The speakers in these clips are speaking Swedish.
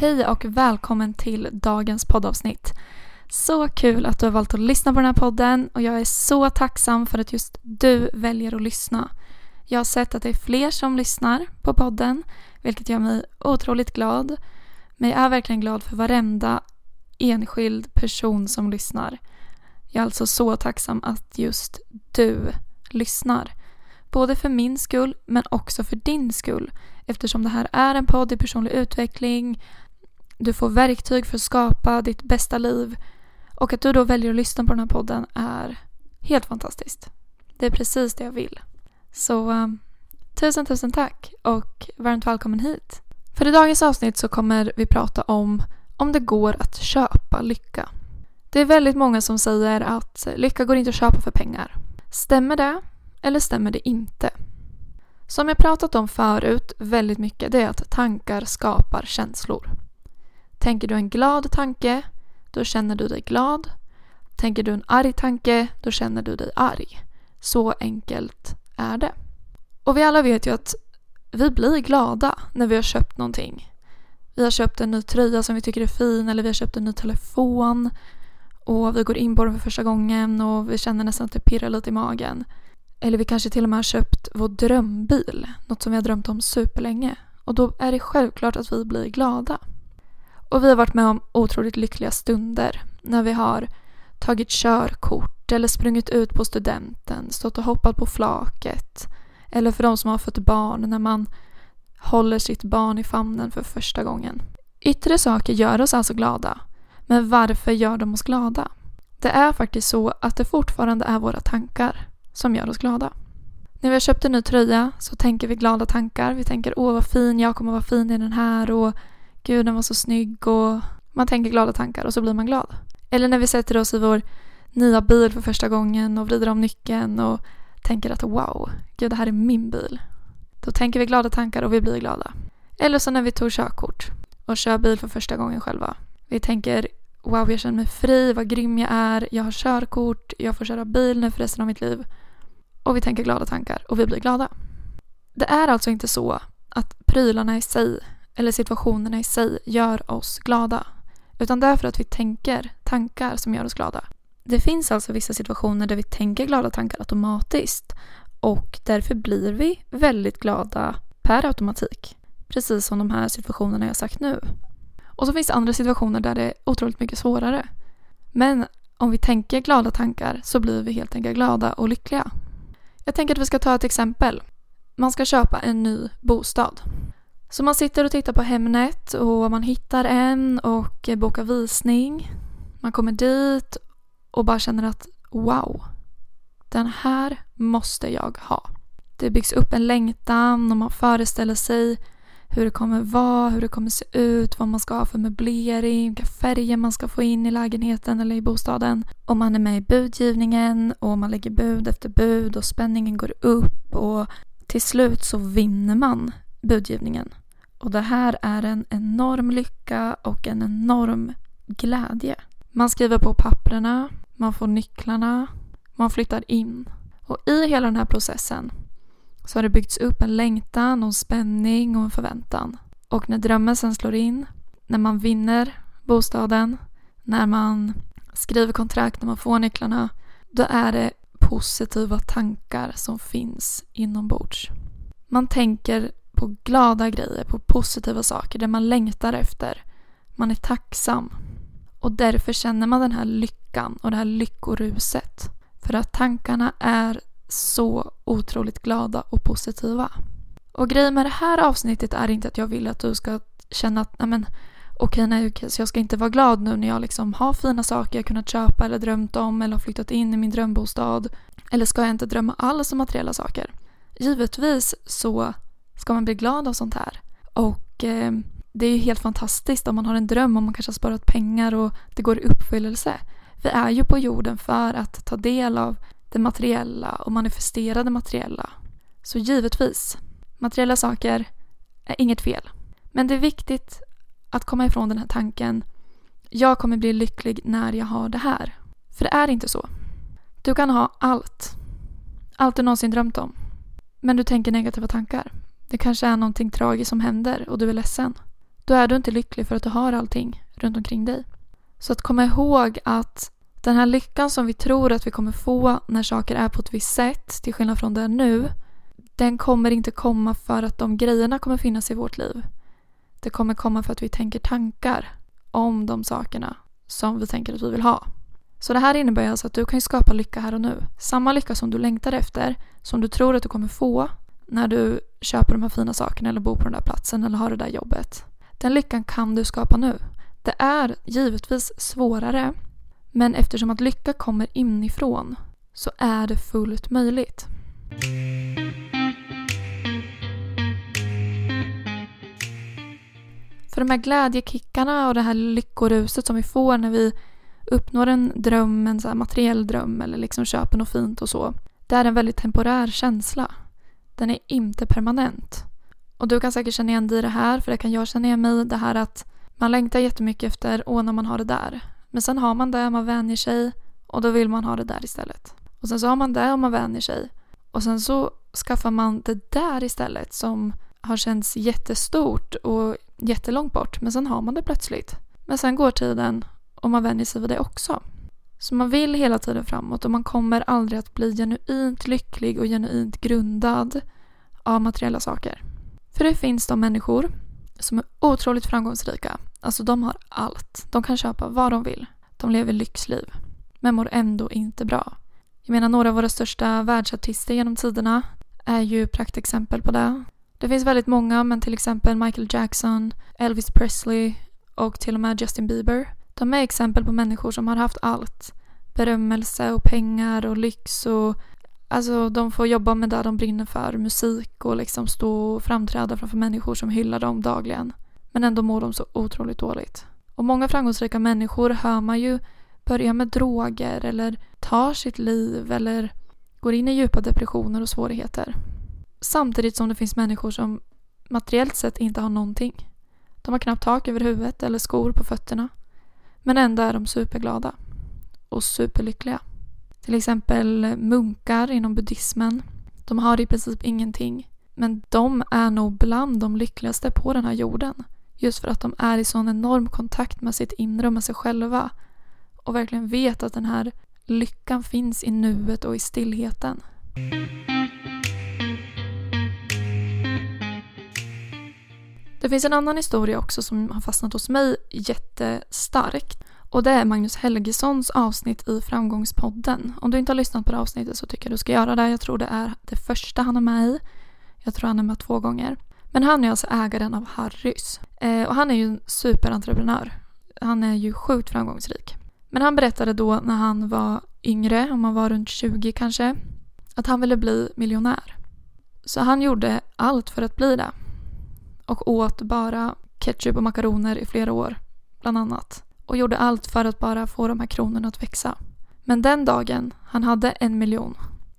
Hej och välkommen till dagens poddavsnitt. Så kul att du har valt att lyssna på den här podden och jag är så tacksam för att just du väljer att lyssna. Jag har sett att det är fler som lyssnar på podden, vilket gör mig otroligt glad. Men jag är verkligen glad för varenda enskild person som lyssnar. Jag är alltså så tacksam att just du lyssnar. Både för min skull men också för din skull eftersom det här är en podd i personlig utveckling. Du får verktyg för att skapa ditt bästa liv och att du då väljer att lyssna på den här podden är helt fantastiskt. Det är precis det jag vill. Så um, tusen tusen tack och varmt välkommen hit. För i dagens avsnitt så kommer vi prata om om det går att köpa lycka. Det är väldigt många som säger att lycka går inte att köpa för pengar. Stämmer det? Eller stämmer det inte? Som jag pratat om förut väldigt mycket det är att tankar skapar känslor. Tänker du en glad tanke, då känner du dig glad. Tänker du en arg tanke, då känner du dig arg. Så enkelt är det. Och vi alla vet ju att vi blir glada när vi har köpt någonting. Vi har köpt en ny tröja som vi tycker är fin eller vi har köpt en ny telefon och vi går in på den för första gången och vi känner nästan att det pirrar lite i magen. Eller vi kanske till och med har köpt vår drömbil, något som vi har drömt om superlänge. Och då är det självklart att vi blir glada. Och vi har varit med om otroligt lyckliga stunder när vi har tagit körkort eller sprungit ut på studenten, stått och hoppat på flaket. Eller för de som har fått barn när man håller sitt barn i famnen för första gången. Yttre saker gör oss alltså glada. Men varför gör de oss glada? Det är faktiskt så att det fortfarande är våra tankar som gör oss glada. När vi har köpt en ny tröja så tänker vi glada tankar. Vi tänker åh vad fin, jag kommer vara fin i den här och gud den var så snygg och man tänker glada tankar och så blir man glad. Eller när vi sätter oss i vår nya bil för första gången och vrider om nyckeln och tänker att wow, gud det här är min bil. Då tänker vi glada tankar och vi blir glada. Eller så när vi tog körkort och kör bil för första gången själva. Vi tänker wow, jag känner mig fri, vad grym jag är, jag har körkort, jag får köra bil nu för resten av mitt liv. Och vi tänker glada tankar och vi blir glada. Det är alltså inte så att prylarna i sig eller situationerna i sig gör oss glada. Utan det är för att vi tänker tankar som gör oss glada. Det finns alltså vissa situationer där vi tänker glada tankar automatiskt och därför blir vi väldigt glada per automatik. Precis som de här situationerna jag sagt nu. Och så finns det andra situationer där det är otroligt mycket svårare. Men om vi tänker glada tankar så blir vi helt enkelt glada och lyckliga. Jag tänker att vi ska ta ett exempel. Man ska köpa en ny bostad. Så man sitter och tittar på Hemnet och man hittar en och bokar visning. Man kommer dit och bara känner att wow, den här måste jag ha. Det byggs upp en längtan och man föreställer sig hur det kommer vara, hur det kommer se ut, vad man ska ha för möblering, vilka färger man ska få in i lägenheten eller i bostaden. Och man är med i budgivningen och man lägger bud efter bud och spänningen går upp och till slut så vinner man budgivningen. Och det här är en enorm lycka och en enorm glädje. Man skriver på papperna, man får nycklarna, man flyttar in. Och i hela den här processen så har det byggts upp en längtan och en spänning och en förväntan. Och när drömmen sen slår in, när man vinner bostaden, när man skriver kontrakt, när man får nycklarna, då är det positiva tankar som finns inombords. Man tänker på glada grejer, på positiva saker, det man längtar efter. Man är tacksam. Och därför känner man den här lyckan och det här lyckoruset. För att tankarna är så otroligt glada och positiva. Och grejen med det här avsnittet är inte att jag vill att du ska känna att nej men okej, nej, så jag ska inte vara glad nu när jag liksom har fina saker jag kunnat köpa eller drömt om eller har flyttat in i min drömbostad. Eller ska jag inte drömma alls om materiella saker? Givetvis så ska man bli glad av sånt här. Och eh, det är ju helt fantastiskt om man har en dröm och man kanske har sparat pengar och det går i uppfyllelse. Vi är ju på jorden för att ta del av det materiella och manifestera det materiella. Så givetvis, materiella saker är inget fel. Men det är viktigt att komma ifrån den här tanken jag kommer bli lycklig när jag har det här. För det är inte så. Du kan ha allt. Allt du någonsin drömt om. Men du tänker negativa tankar. Det kanske är någonting tragiskt som händer och du är ledsen. då är du inte lycklig för att du har allting runt omkring dig. Så att komma ihåg att den här lyckan som vi tror att vi kommer få när saker är på ett visst sätt, till skillnad från det är nu, den kommer inte komma för att de grejerna kommer finnas i vårt liv. Det kommer komma för att vi tänker tankar om de sakerna som vi tänker att vi vill ha. Så det här innebär alltså att du kan skapa lycka här och nu. Samma lycka som du längtar efter, som du tror att du kommer få när du köper de här fina sakerna eller bor på den där platsen eller har det där jobbet. Den lyckan kan du skapa nu. Det är givetvis svårare, men eftersom att lycka kommer inifrån så är det fullt möjligt. För de här glädjekickarna och det här lyckoruset som vi får när vi uppnår en dröm, en så här materiell dröm eller liksom köper något fint och så. Det är en väldigt temporär känsla. Den är inte permanent. Och du kan säkert känna igen dig i det här, för det kan jag känna igen mig i. Det här att man längtar jättemycket efter, åh när man har det där. Men sen har man det, man vänjer sig och då vill man ha det där istället. Och sen så har man det och man vänjer sig. Och sen så skaffar man det där istället som har känts jättestort och jättelångt bort. Men sen har man det plötsligt. Men sen går tiden och man vänjer sig vid det också. Så man vill hela tiden framåt och man kommer aldrig att bli genuint lycklig och genuint grundad av materiella saker. För det finns de människor som är otroligt framgångsrika. Alltså de har allt. De kan köpa vad de vill. De lever lyxliv. Men mår ändå inte bra. Jag menar några av våra största världsartister genom tiderna är ju praktexempel på det. Det finns väldigt många men till exempel Michael Jackson, Elvis Presley och till och med Justin Bieber. De är exempel på människor som har haft allt. Berömmelse och pengar och lyx och Alltså de får jobba med det de brinner för, musik och liksom stå och framträda framför människor som hyllar dem dagligen. Men ändå mår de så otroligt dåligt. Och många framgångsrika människor hör man ju börja med droger eller tar sitt liv eller går in i djupa depressioner och svårigheter. Samtidigt som det finns människor som materiellt sett inte har någonting. De har knappt tak över huvudet eller skor på fötterna. Men ändå är de superglada och superlyckliga. Till exempel munkar inom buddhismen. De har i princip ingenting. Men de är nog bland de lyckligaste på den här jorden. Just för att de är i sån enorm kontakt med sitt inre och med sig själva. Och verkligen vet att den här lyckan finns i nuet och i stillheten. Det finns en annan historia också som har fastnat hos mig jättestarkt. Och det är Magnus Helgessons avsnitt i Framgångspodden. Om du inte har lyssnat på det avsnittet så tycker jag du ska göra det. Jag tror det är det första han är med i. Jag tror han är med två gånger. Men han är alltså ägaren av Harrys. Eh, och han är ju en superentreprenör. Han är ju sjukt framgångsrik. Men han berättade då när han var yngre, om han var runt 20 kanske, att han ville bli miljonär. Så han gjorde allt för att bli det. Och åt bara ketchup och makaroner i flera år, bland annat och gjorde allt för att bara få de här kronorna att växa. Men den dagen han hade en miljon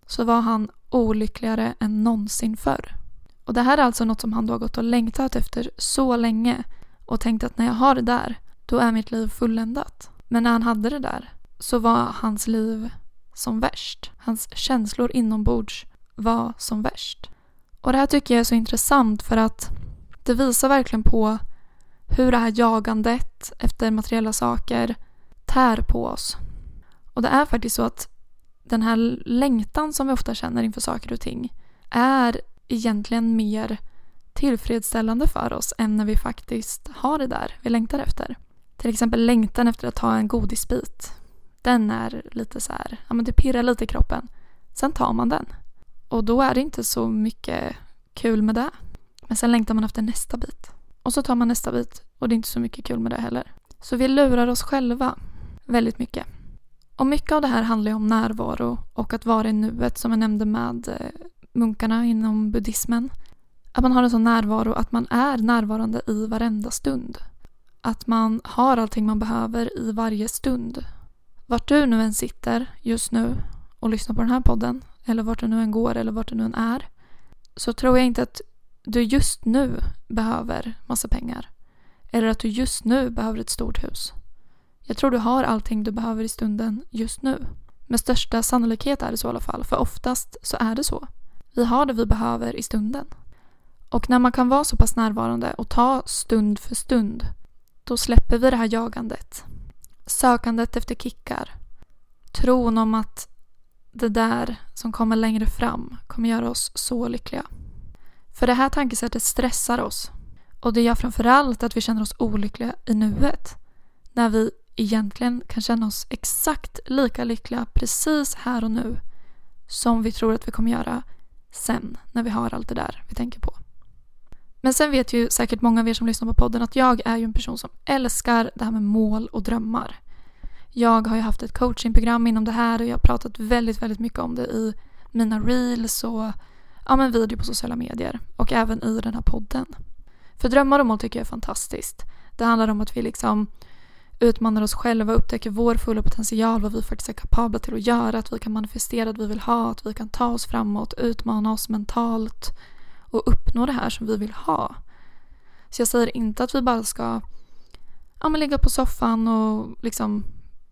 så var han olyckligare än någonsin förr. Och det här är alltså något som han då har gått och längtat efter så länge och tänkt att när jag har det där, då är mitt liv fulländat. Men när han hade det där så var hans liv som värst. Hans känslor inombords var som värst. Och det här tycker jag är så intressant för att det visar verkligen på hur det här jagandet efter materiella saker tär på oss. Och det är faktiskt så att den här längtan som vi ofta känner inför saker och ting är egentligen mer tillfredsställande för oss än när vi faktiskt har det där vi längtar efter. Till exempel längtan efter att ta en godisbit. Den är lite så här, ja men det pirrar lite i kroppen. Sen tar man den. Och då är det inte så mycket kul med det. Men sen längtar man efter nästa bit. Och så tar man nästa bit och det är inte så mycket kul med det heller. Så vi lurar oss själva väldigt mycket. Och mycket av det här handlar ju om närvaro och att vara i nuet som jag nämnde med eh, munkarna inom buddhismen. Att man har en sån närvaro att man är närvarande i varenda stund. Att man har allting man behöver i varje stund. Vart du nu än sitter just nu och lyssnar på den här podden eller vart du nu än går eller vart du nu än är så tror jag inte att du just nu behöver massa pengar. Eller att du just nu behöver ett stort hus. Jag tror du har allting du behöver i stunden just nu. Med största sannolikhet är det så i alla fall, för oftast så är det så. Vi har det vi behöver i stunden. Och när man kan vara så pass närvarande och ta stund för stund, då släpper vi det här jagandet. Sökandet efter kickar. Tron om att det där som kommer längre fram kommer göra oss så lyckliga. För det här tankesättet stressar oss. Och det gör framförallt att vi känner oss olyckliga i nuet. När vi egentligen kan känna oss exakt lika lyckliga precis här och nu som vi tror att vi kommer göra sen när vi har allt det där vi tänker på. Men sen vet ju säkert många av er som lyssnar på podden att jag är ju en person som älskar det här med mål och drömmar. Jag har ju haft ett coachingprogram inom det här och jag har pratat väldigt, väldigt mycket om det i mina reels och ja, men video på sociala medier och även i den här podden. För drömmar och mål tycker jag är fantastiskt. Det handlar om att vi liksom utmanar oss själva, upptäcker vår fulla potential, vad vi faktiskt är kapabla till att göra, att vi kan manifestera det vi vill ha, att vi kan ta oss framåt, utmana oss mentalt och uppnå det här som vi vill ha. Så jag säger inte att vi bara ska ja, men ligga på soffan och liksom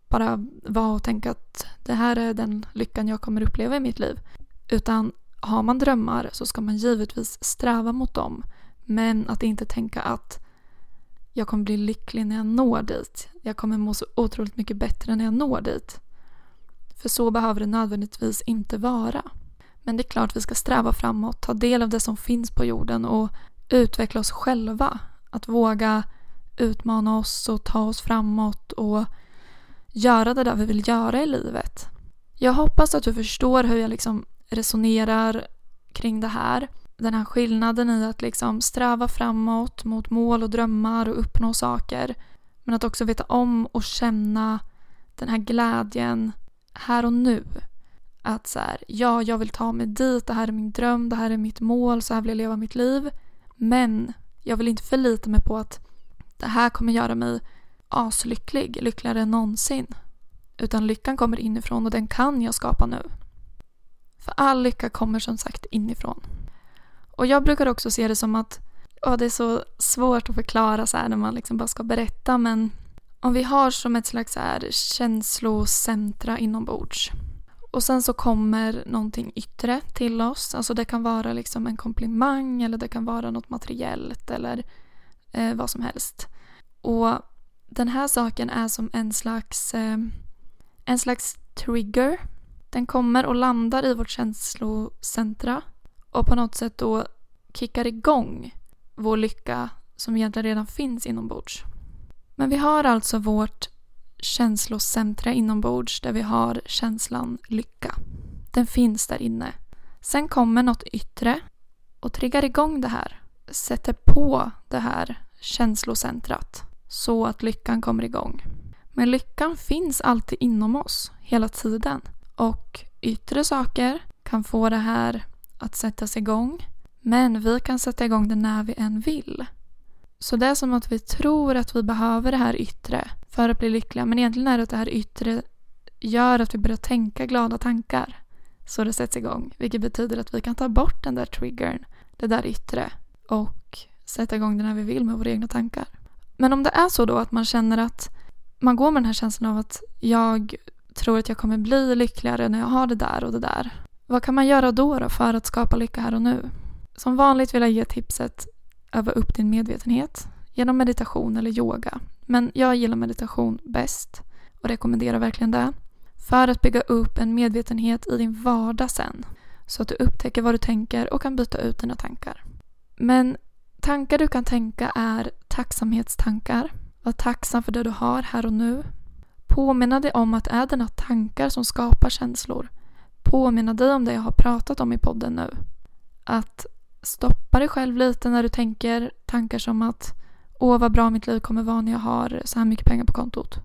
bara vara och tänka att det här är den lyckan jag kommer uppleva i mitt liv. Utan har man drömmar så ska man givetvis sträva mot dem. Men att inte tänka att jag kommer bli lycklig när jag når dit. Jag kommer må så otroligt mycket bättre när jag når dit. För så behöver det nödvändigtvis inte vara. Men det är klart vi ska sträva framåt, ta del av det som finns på jorden och utveckla oss själva. Att våga utmana oss och ta oss framåt och göra det där vi vill göra i livet. Jag hoppas att du förstår hur jag liksom resonerar kring det här. Den här skillnaden i att liksom sträva framåt mot mål och drömmar och uppnå saker. Men att också veta om och känna den här glädjen här och nu. Att så här, ja, jag vill ta mig dit, det här är min dröm, det här är mitt mål, så här vill jag leva mitt liv. Men jag vill inte förlita mig på att det här kommer göra mig aslycklig, lyckligare än någonsin. Utan lyckan kommer inifrån och den kan jag skapa nu. För all lycka kommer som sagt inifrån. Och jag brukar också se det som att ja, det är så svårt att förklara så här när man liksom bara ska berätta men om vi har som ett slags så här känslocentra inombords och sen så kommer någonting yttre till oss. Alltså det kan vara liksom en komplimang eller det kan vara något materiellt eller eh, vad som helst. Och den här saken är som en slags, eh, en slags trigger. Den kommer och landar i vårt känslocentra och på något sätt då kickar igång vår lycka som egentligen redan finns inombords. Men vi har alltså vårt känslocentra inombords där vi har känslan lycka. Den finns där inne. Sen kommer något yttre och triggar igång det här. Sätter på det här känslocentrat så att lyckan kommer igång. Men lyckan finns alltid inom oss, hela tiden. Och yttre saker kan få det här att sättas igång. Men vi kan sätta igång det när vi än vill. Så det är som att vi tror att vi behöver det här yttre för att bli lyckliga. Men egentligen är det att det här yttre gör att vi börjar tänka glada tankar. Så det sätts igång. Vilket betyder att vi kan ta bort den där triggern, det där yttre och sätta igång det när vi vill med våra egna tankar. Men om det är så då att man känner att man går med den här känslan av att jag tror att jag kommer bli lyckligare när jag har det där och det där. Vad kan man göra då, då för att skapa lycka här och nu? Som vanligt vill jag ge tipset öva upp din medvetenhet genom meditation eller yoga. Men jag gillar meditation bäst och rekommenderar verkligen det. För att bygga upp en medvetenhet i din vardag sen. Så att du upptäcker vad du tänker och kan byta ut dina tankar. Men tankar du kan tänka är tacksamhetstankar. Var tacksam för det du har här och nu. Påminna dig om att det är dina tankar som skapar känslor. Påminna dig om det jag har pratat om i podden nu. Att stoppa dig själv lite när du tänker tankar som att Åh, vad bra mitt liv kommer vara när jag har så här mycket pengar på kontot.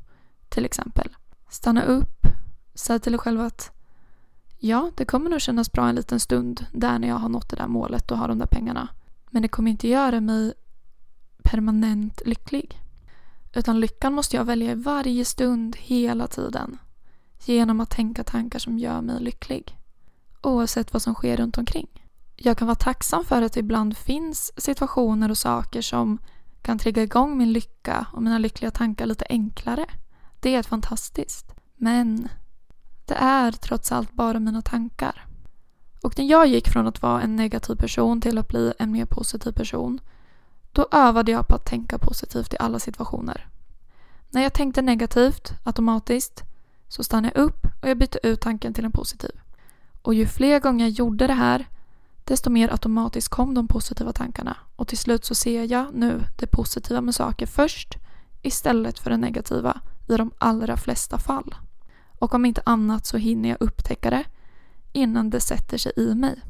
Till exempel. Stanna upp. Säg till dig själv att ja, det kommer nog kännas bra en liten stund där när jag har nått det där målet och har de där pengarna. Men det kommer inte göra mig permanent lycklig. Utan lyckan måste jag välja i varje stund, hela tiden. Genom att tänka tankar som gör mig lycklig. Oavsett vad som sker runt omkring. Jag kan vara tacksam för att det ibland finns situationer och saker som kan trigga igång min lycka och mina lyckliga tankar lite enklare. Det är fantastiskt. Men det är trots allt bara mina tankar. Och när jag gick från att vara en negativ person till att bli en mer positiv person då övade jag på att tänka positivt i alla situationer. När jag tänkte negativt automatiskt så stannade jag upp och jag bytte ut tanken till en positiv. Och ju fler gånger jag gjorde det här desto mer automatiskt kom de positiva tankarna och till slut så ser jag nu det positiva med saker först istället för det negativa i de allra flesta fall. Och om inte annat så hinner jag upptäcka det innan det sätter sig i mig.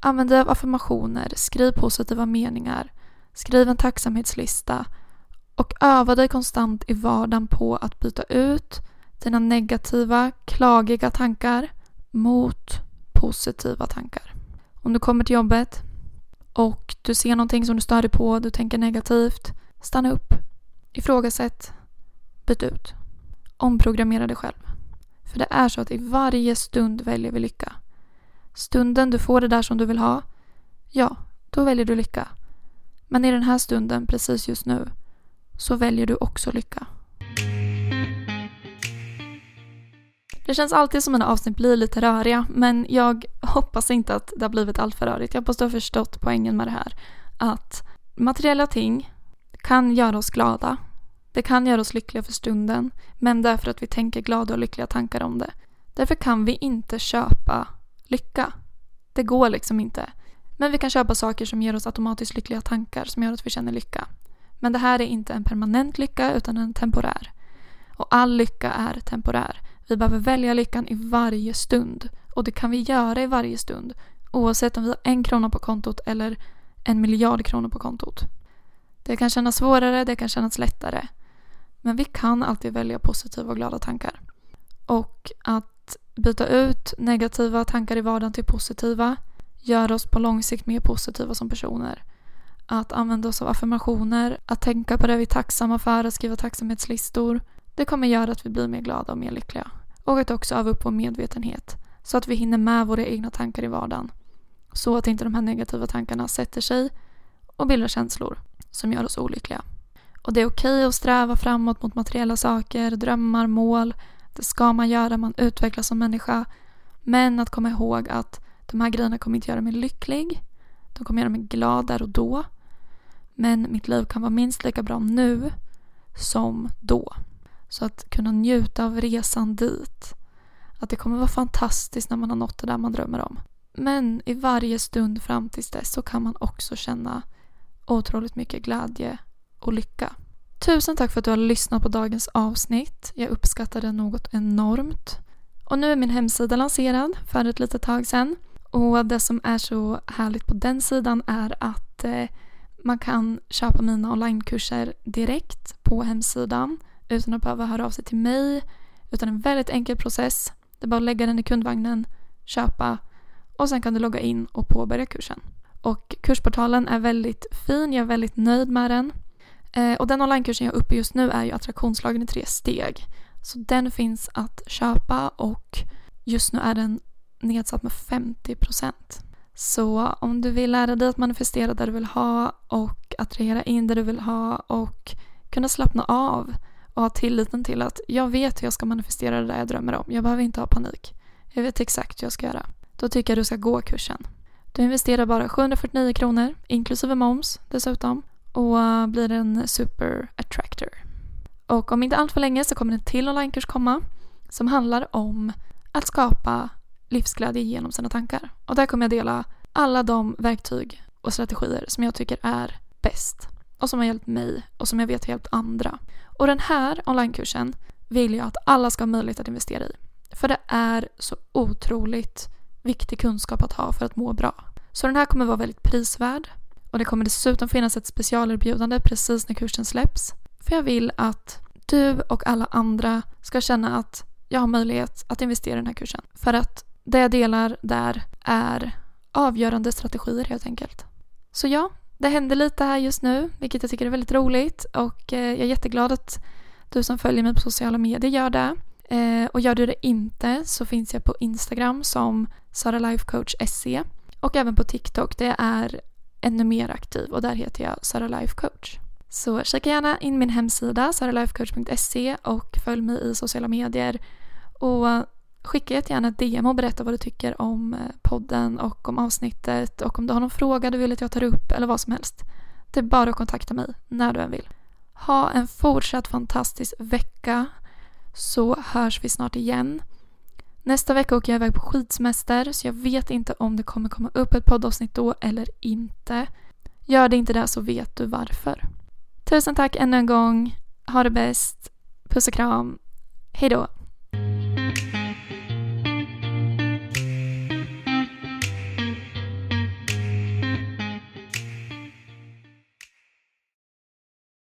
Använd dig av affirmationer, skriv positiva meningar, skriv en tacksamhetslista och öva dig konstant i vardagen på att byta ut dina negativa, klagiga tankar mot positiva tankar. Om du kommer till jobbet och du ser någonting som du stör dig på, du tänker negativt, stanna upp. Ifrågasätt. Byt ut. Omprogrammera dig själv. För det är så att i varje stund väljer vi lycka. Stunden du får det där som du vill ha, ja, då väljer du lycka. Men i den här stunden, precis just nu, så väljer du också lycka. Det känns alltid som mina avsnitt blir lite röriga men jag hoppas inte att det har blivit alltför rörigt. Jag hoppas du har förstått poängen med det här. Att materiella ting kan göra oss glada. Det kan göra oss lyckliga för stunden men därför att vi tänker glada och lyckliga tankar om det. Därför kan vi inte köpa lycka. Det går liksom inte. Men vi kan köpa saker som ger oss automatiskt lyckliga tankar som gör att vi känner lycka. Men det här är inte en permanent lycka utan en temporär. Och all lycka är temporär. Vi behöver välja lyckan i varje stund. Och det kan vi göra i varje stund. Oavsett om vi har en krona på kontot eller en miljard kronor på kontot. Det kan kännas svårare, det kan kännas lättare. Men vi kan alltid välja positiva och glada tankar. Och att byta ut negativa tankar i vardagen till positiva gör oss på lång sikt mer positiva som personer. Att använda oss av affirmationer, att tänka på det vi är tacksamma för, att skriva tacksamhetslistor. Det kommer göra att vi blir mer glada och mer lyckliga. Och att också öva upp vår medvetenhet så att vi hinner med våra egna tankar i vardagen. Så att inte de här negativa tankarna sätter sig och bildar känslor som gör oss olyckliga. Och det är okej okay att sträva framåt mot materiella saker, drömmar, mål. Det ska man göra, man utvecklas som människa. Men att komma ihåg att de här grejerna kommer inte göra mig lycklig. De kommer göra mig glad där och då. Men mitt liv kan vara minst lika bra nu som då. Så att kunna njuta av resan dit. Att det kommer vara fantastiskt när man har nått det där man drömmer om. Men i varje stund fram tills dess så kan man också känna otroligt mycket glädje och lycka. Tusen tack för att du har lyssnat på dagens avsnitt. Jag uppskattar det något enormt. Och nu är min hemsida lanserad för ett litet tag sedan. Och det som är så härligt på den sidan är att eh, man kan köpa mina onlinekurser direkt på hemsidan utan att behöva höra av sig till mig. Utan en väldigt enkel process. Det är bara att lägga den i kundvagnen, köpa och sen kan du logga in och påbörja kursen. Och kursportalen är väldigt fin, jag är väldigt nöjd med den. Eh, och den onlinekursen jag är uppe just nu är ju attraktionslagen i tre steg. Så den finns att köpa och just nu är den nedsatt med 50 procent. Så om du vill lära dig att manifestera det du vill ha och attrahera in det du vill ha och kunna slappna av och ha tilliten till att jag vet hur jag ska manifestera det där jag drömmer om. Jag behöver inte ha panik. Jag vet exakt hur jag ska göra. Då tycker jag du ska gå kursen. Du investerar bara 749 kronor, inklusive moms dessutom, och blir en super attractor. Och om inte allt för länge så kommer en till onlinekurs komma som handlar om att skapa livsglädje genom sina tankar. Och där kommer jag dela alla de verktyg och strategier som jag tycker är bäst och som har hjälpt mig och som jag vet har hjälpt andra. Och den här onlinekursen vill jag att alla ska ha möjlighet att investera i. För det är så otroligt viktig kunskap att ha för att må bra. Så den här kommer vara väldigt prisvärd och det kommer dessutom finnas ett specialerbjudande precis när kursen släpps. För jag vill att du och alla andra ska känna att jag har möjlighet att investera i den här kursen. För att det jag delar där är avgörande strategier helt enkelt. Så ja, det händer lite här just nu, vilket jag tycker är väldigt roligt och eh, jag är jätteglad att du som följer mig på sociala medier gör det. Eh, och gör du det inte så finns jag på Instagram som saralifecoach.se och även på TikTok. där jag är ännu mer aktiv och där heter jag Sara Life Coach. Så kika gärna in min hemsida saralifecoach.se och följ mig i sociala medier. Och skicka jättegärna ett DM och berätta vad du tycker om eh, podden och om avsnittet och om du har någon fråga du vill att jag tar upp eller vad som helst. Det är bara att kontakta mig när du än vill. Ha en fortsatt fantastisk vecka så hörs vi snart igen. Nästa vecka åker jag iväg på skidsemester så jag vet inte om det kommer komma upp ett poddavsnitt då eller inte. Gör det inte det så vet du varför. Tusen tack ännu en gång. Ha det bäst. Puss och kram. Hejdå.